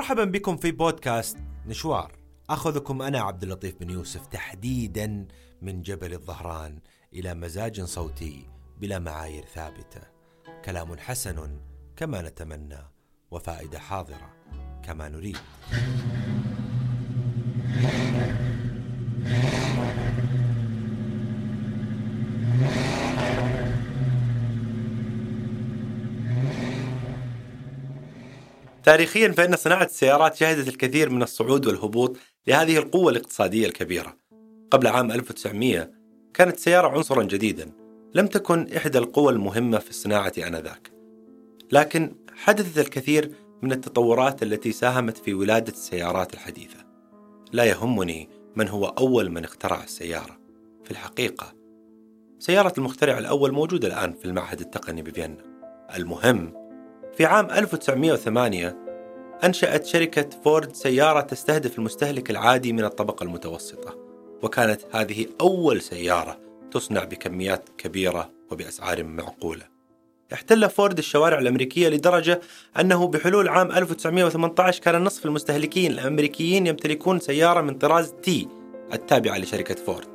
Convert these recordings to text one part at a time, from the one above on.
مرحبا بكم في بودكاست نشوار. أخذكم أنا عبد اللطيف بن يوسف تحديدا من جبل الظهران إلى مزاج صوتي بلا معايير ثابتة. كلام حسن كما نتمنى وفائدة حاضرة كما نريد. تاريخيا فإن صناعة السيارات شهدت الكثير من الصعود والهبوط لهذه القوة الاقتصادية الكبيرة. قبل عام 1900 كانت السيارة عنصرا جديدا، لم تكن إحدى القوى المهمة في الصناعة آنذاك. لكن حدثت الكثير من التطورات التي ساهمت في ولادة السيارات الحديثة. لا يهمني من هو أول من اخترع السيارة. في الحقيقة سيارة المخترع الأول موجودة الآن في المعهد التقني بفيينا. المهم في عام 1908 أنشأت شركة فورد سيارة تستهدف المستهلك العادي من الطبقة المتوسطة وكانت هذه أول سيارة تصنع بكميات كبيرة وبأسعار معقولة. احتل فورد الشوارع الأمريكية لدرجة أنه بحلول عام 1918 كان نصف المستهلكين الأمريكيين يمتلكون سيارة من طراز تي التابعة لشركة فورد.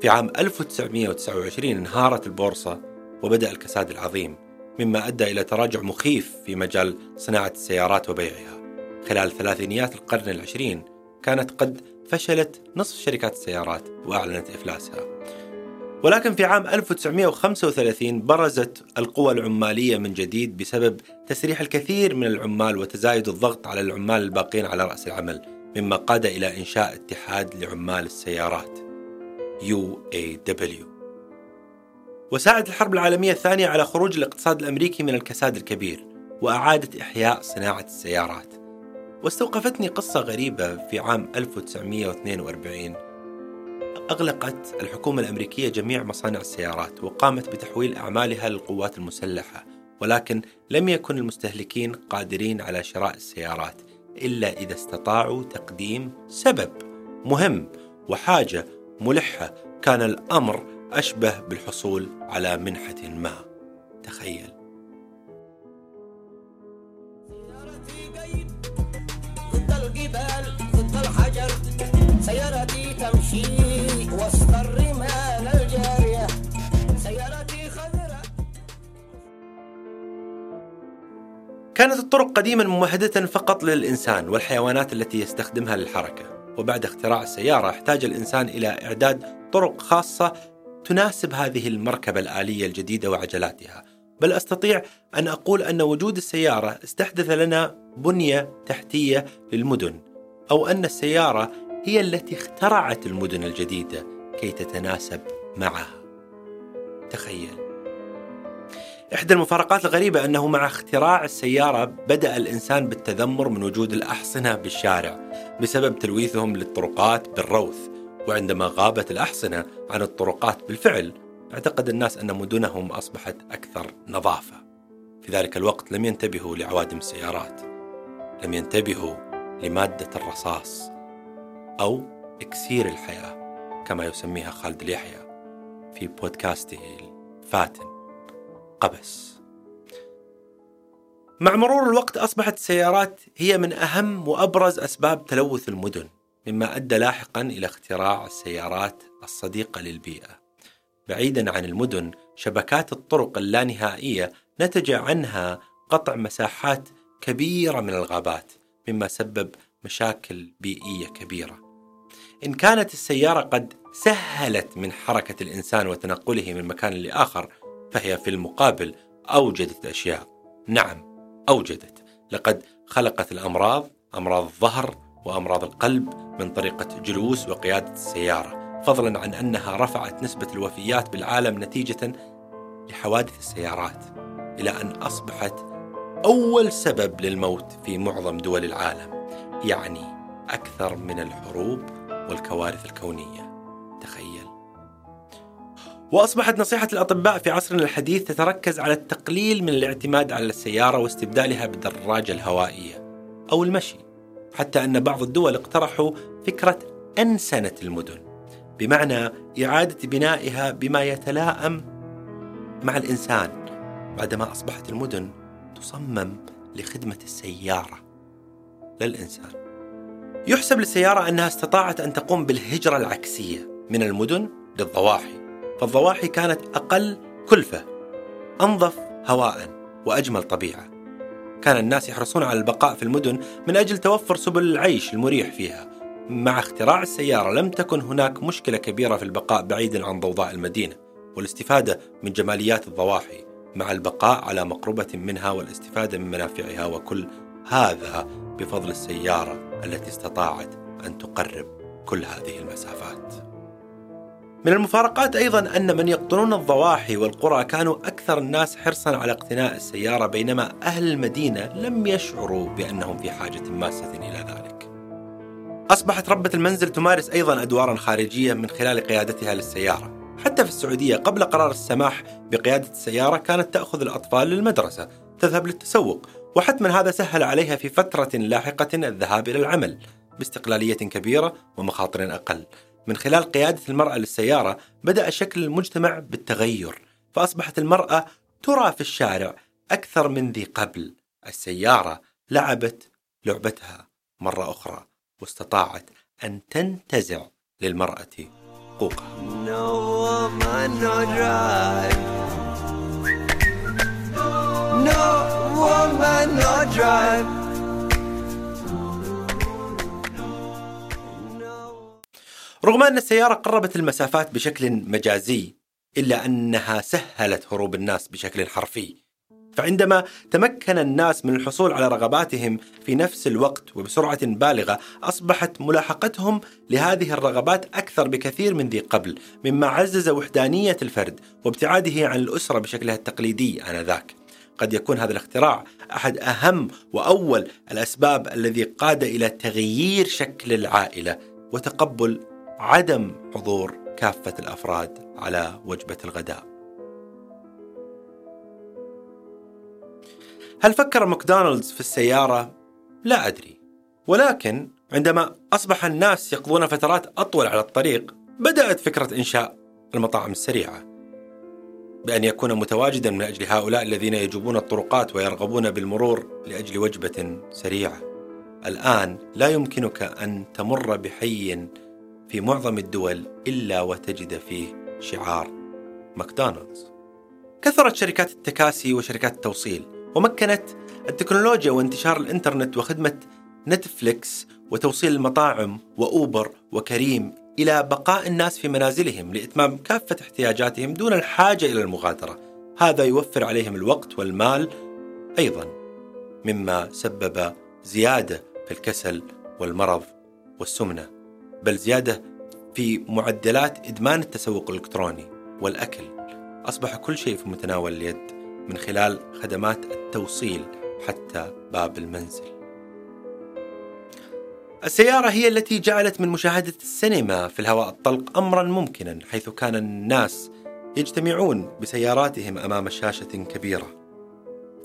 في عام 1929 انهارت البورصة وبدأ الكساد العظيم. مما أدى إلى تراجع مخيف في مجال صناعة السيارات وبيعها. خلال ثلاثينيات القرن العشرين كانت قد فشلت نصف شركات السيارات وأعلنت إفلاسها. ولكن في عام 1935 برزت القوى العمالية من جديد بسبب تسريح الكثير من العمال وتزايد الضغط على العمال الباقين على رأس العمل مما قاد إلى إنشاء اتحاد لعمال السيارات. UAW وساعدت الحرب العالمية الثانية على خروج الاقتصاد الأمريكي من الكساد الكبير وأعادت إحياء صناعة السيارات. واستوقفتني قصة غريبة في عام 1942 أغلقت الحكومة الأمريكية جميع مصانع السيارات وقامت بتحويل أعمالها للقوات المسلحة ولكن لم يكن المستهلكين قادرين على شراء السيارات إلا إذا استطاعوا تقديم سبب مهم وحاجة ملحة. كان الأمر أشبه بالحصول على منحة ما. تخيل. كانت الطرق قديما ممهدة فقط للإنسان والحيوانات التي يستخدمها للحركة وبعد اختراع السيارة احتاج الإنسان إلى إعداد طرق خاصة تناسب هذه المركبة الآلية الجديدة وعجلاتها. بل أستطيع أن أقول أن وجود السيارة استحدث لنا بنية تحتية للمدن أو أن السيارة هي التي اخترعت المدن الجديدة كي تتناسب معها. تخيل. إحدى المفارقات الغريبة أنه مع اختراع السيارة بدأ الإنسان بالتذمر من وجود الأحصنة بالشارع بسبب تلويثهم للطرقات بالروث. وعندما غابت الأحصنة عن الطرقات بالفعل اعتقد الناس أن مدنهم أصبحت أكثر نظافة. في ذلك الوقت لم ينتبهوا لعوادم السيارات لم ينتبهوا لمادة الرصاص أو إكسير الحياة كما يسميها خالد اليحيى في بودكاسته الفاتن. قبس. مع مرور الوقت أصبحت السيارات هي من أهم وأبرز أسباب تلوث المدن. مما أدى لاحقا إلى اختراع السيارات الصديقة للبيئة. بعيدا عن المدن شبكات الطرق اللانهائية نتج عنها قطع مساحات كبيرة من الغابات مما سبب مشاكل بيئية كبيرة. إن كانت السيارة قد سهلت من حركة الإنسان وتنقله من مكان لآخر فهي في المقابل أوجدت أشياء. نعم أوجدت. لقد خلقت الأمراض أمراض الظهر وأمراض القلب من طريقة جلوس وقيادة السيارة فضلا عن أنها رفعت نسبة الوفيات بالعالم نتيجة لحوادث السيارات إلى أن أصبحت أول سبب للموت في معظم دول العالم يعني أكثر من الحروب والكوارث الكونية. تخيل. وأصبحت نصيحة الأطباء في عصرنا الحديث تتركز على التقليل من الاعتماد على السيارة واستبدالها بالدراجة الهوائية أو المشي. حتى أن بعض الدول اقترحوا فكرة أنسنة المدن بمعنى إعادة بنائها بما يتلائم مع الإنسان بعدما أصبحت المدن تصمم لخدمة السيارة للإنسان. يحسب للسيارة أنها استطاعت أن تقوم بالهجرة العكسية من المدن للضواحي فالضواحي كانت أقل كلفة أنظف هواء وأجمل طبيعة. كان الناس يحرصون على البقاء في المدن من أجل توفر سبل العيش المريح فيها مع اختراع السيارة لم تكن هناك مشكلة كبيرة في البقاء بعيدا عن ضوضاء المدينة والاستفادة من جماليات الضواحي مع البقاء على مقربة منها والاستفادة من منافعها وكل هذا بفضل السيارة التي استطاعت أن تقرب كل هذه المسافات. من المفارقات أيضا أن من يقطنون الضواحي والقرى كانوا أكثر الناس حرصا على اقتناء السيارة بينما أهل المدينة لم يشعروا بأنهم في حاجة ماسة إلى ذلك. أصبحت ربة المنزل تمارس أيضا أدوارا خارجية من خلال قيادتها للسيارة. حتى في السعودية قبل قرار السماح بقيادة السيارة كانت تأخذ الأطفال للمدرسة، تذهب للتسوق، وحتما هذا سهل عليها في فترة لاحقة الذهاب إلى العمل باستقلالية كبيرة ومخاطر أقل. من خلال قيادة المرأة للسيارة بدأ شكل المجتمع بالتغير، فأصبحت المرأة ترى في الشارع أكثر من ذي قبل. السيارة لعبت لعبتها مرة أخرى واستطاعت أن تنتزع للمرأة حقوقها. No woman, no drive. No woman, no drive. رغم أن السيارة قربت المسافات بشكل مجازي إلا أنها سهلت هروب الناس بشكل حرفي. فعندما تمكن الناس من الحصول على رغباتهم في نفس الوقت وبسرعة بالغة أصبحت ملاحقتهم لهذه الرغبات أكثر بكثير من ذي قبل مما عزز وحدانية الفرد وابتعاده عن الأسرة بشكلها التقليدي آنذاك. قد يكون هذا الاختراع أحد أهم وأول الأسباب الذي قاد إلى تغيير شكل العائلة وتقبل عدم حضور كافة الأفراد على وجبة الغداء. هل فكر ماكدونالدز في السيارة؟ لا أدري. ولكن عندما أصبح الناس يقضون فترات أطول على الطريق، بدأت فكرة إنشاء المطاعم السريعة. بأن يكون متواجدا من أجل هؤلاء الذين يجوبون الطرقات ويرغبون بالمرور لأجل وجبة سريعة. الآن لا يمكنك أن تمر بحي في معظم الدول إلا وتجد فيه شعار ماكدونالدز. كثرت شركات التكاسي وشركات التوصيل ومكنت التكنولوجيا وانتشار الإنترنت وخدمة نتفليكس وتوصيل المطاعم وأوبر وكريم إلى بقاء الناس في منازلهم لإتمام كافة احتياجاتهم دون الحاجة إلى المغادرة. هذا يوفر عليهم الوقت والمال أيضا مما سبب زيادة في الكسل والمرض والسمنة بل زيادة في معدلات إدمان التسوق الإلكتروني والأكل أصبح كل شيء في متناول اليد من خلال خدمات التوصيل حتى باب المنزل. السيارة هي التي جعلت من مشاهدة السينما في الهواء الطلق أمرا ممكنا حيث كان الناس يجتمعون بسياراتهم أمام شاشة كبيرة.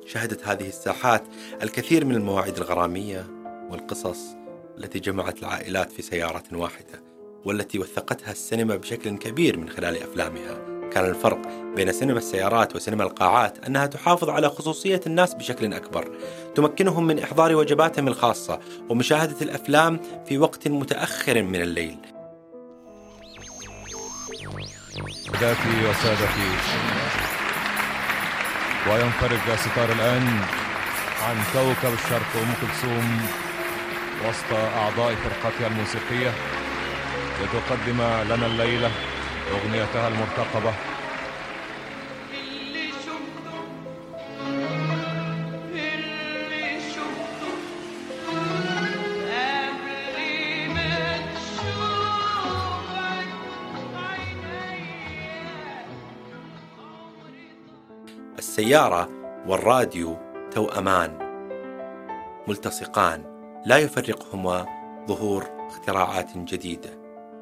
شهدت هذه الساحات الكثير من المواعيد الغرامية والقصص التي جمعت العائلات في سيارة واحدة والتي وثقتها السينما بشكل كبير من خلال أفلامها. كان الفرق بين سينما السيارات وسينما القاعات أنها تحافظ على خصوصية الناس بشكل أكبر. تمكنهم من إحضار وجباتهم الخاصة ومشاهدة الأفلام في وقت متأخر من الليل. سادتي وسادتي. وينفرج ستار الآن عن كوكب الشرق أم كلثوم وسط أعضاء فرقتها الموسيقية. لتقدم لنا الليلة أغنيتها المرتقبة. اللي شفته اللي شفته. قبل ما تشوفك عينيا. السيارة والراديو توأمان ملتصقان. لا يفرقهما ظهور اختراعات جديدة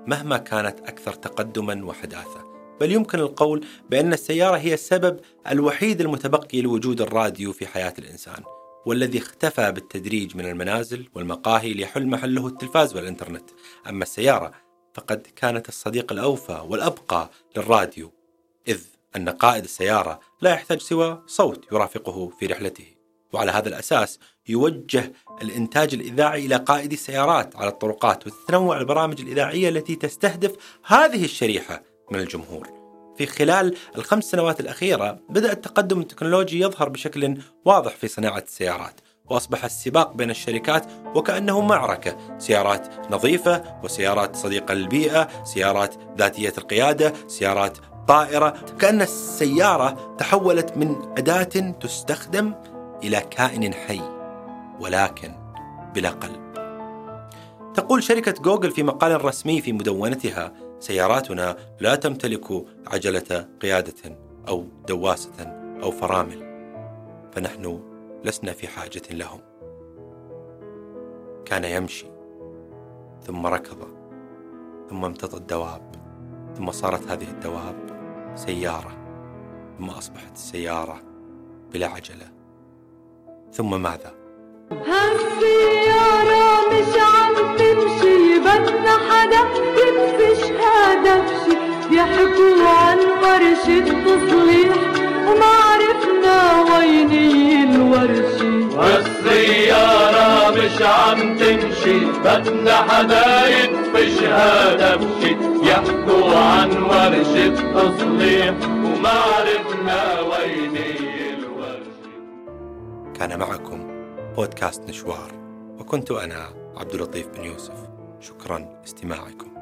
مهما كانت أكثر تقدما وحداثة. بل يمكن القول بأن السيارة هي السبب الوحيد المتبقي لوجود الراديو في حياة الإنسان والذي اختفى بالتدريج من المنازل والمقاهي ليحل محله التلفاز والإنترنت. أما السيارة فقد كانت الصديق الأوفى والأبقى للراديو إذ أن قائد السيارة لا يحتاج سوى صوت يرافقه في رحلته. وعلى هذا الأساس يوجه الإنتاج الإذاعي إلى قائدي السيارات على الطرقات وتتنوع البرامج الإذاعية التي تستهدف هذه الشريحة من الجمهور. في خلال الخمس سنوات الأخيرة بدأ التقدم التكنولوجي يظهر بشكل واضح في صناعة السيارات وأصبح السباق بين الشركات وكأنه معركة. سيارات نظيفة وسيارات صديقة للبيئة سيارات ذاتية القيادة سيارات طائرة. كأن السيارة تحولت من أداة تستخدم إلى كائن حي ولكن بلا قلب. تقول شركة جوجل في مقال رسمي في مدونتها سياراتنا لا تمتلك عجلة قيادة أو دواسة أو فرامل فنحن لسنا في حاجة لهم. كان يمشي ثم ركض ثم امتطى الدواب ثم صارت هذه الدواب سيارة ثم أصبحت السيارة بلا عجلة. ثم ماذا؟ هالسيارة مش عم تمشي بدنا حدا يدفش هدفشي يحكوا عن ورشة تصليح وما عرفنا ويني الورشة والسيارة مش عم تمشي بدنا حدا يدفش هدفشي يحكوا عن ورشة تصليح وما عرفنا ويني الورشة كان معكم بودكاست نشوار وكنت أنا عبد اللطيف بن يوسف. شكرا لاستماعكم.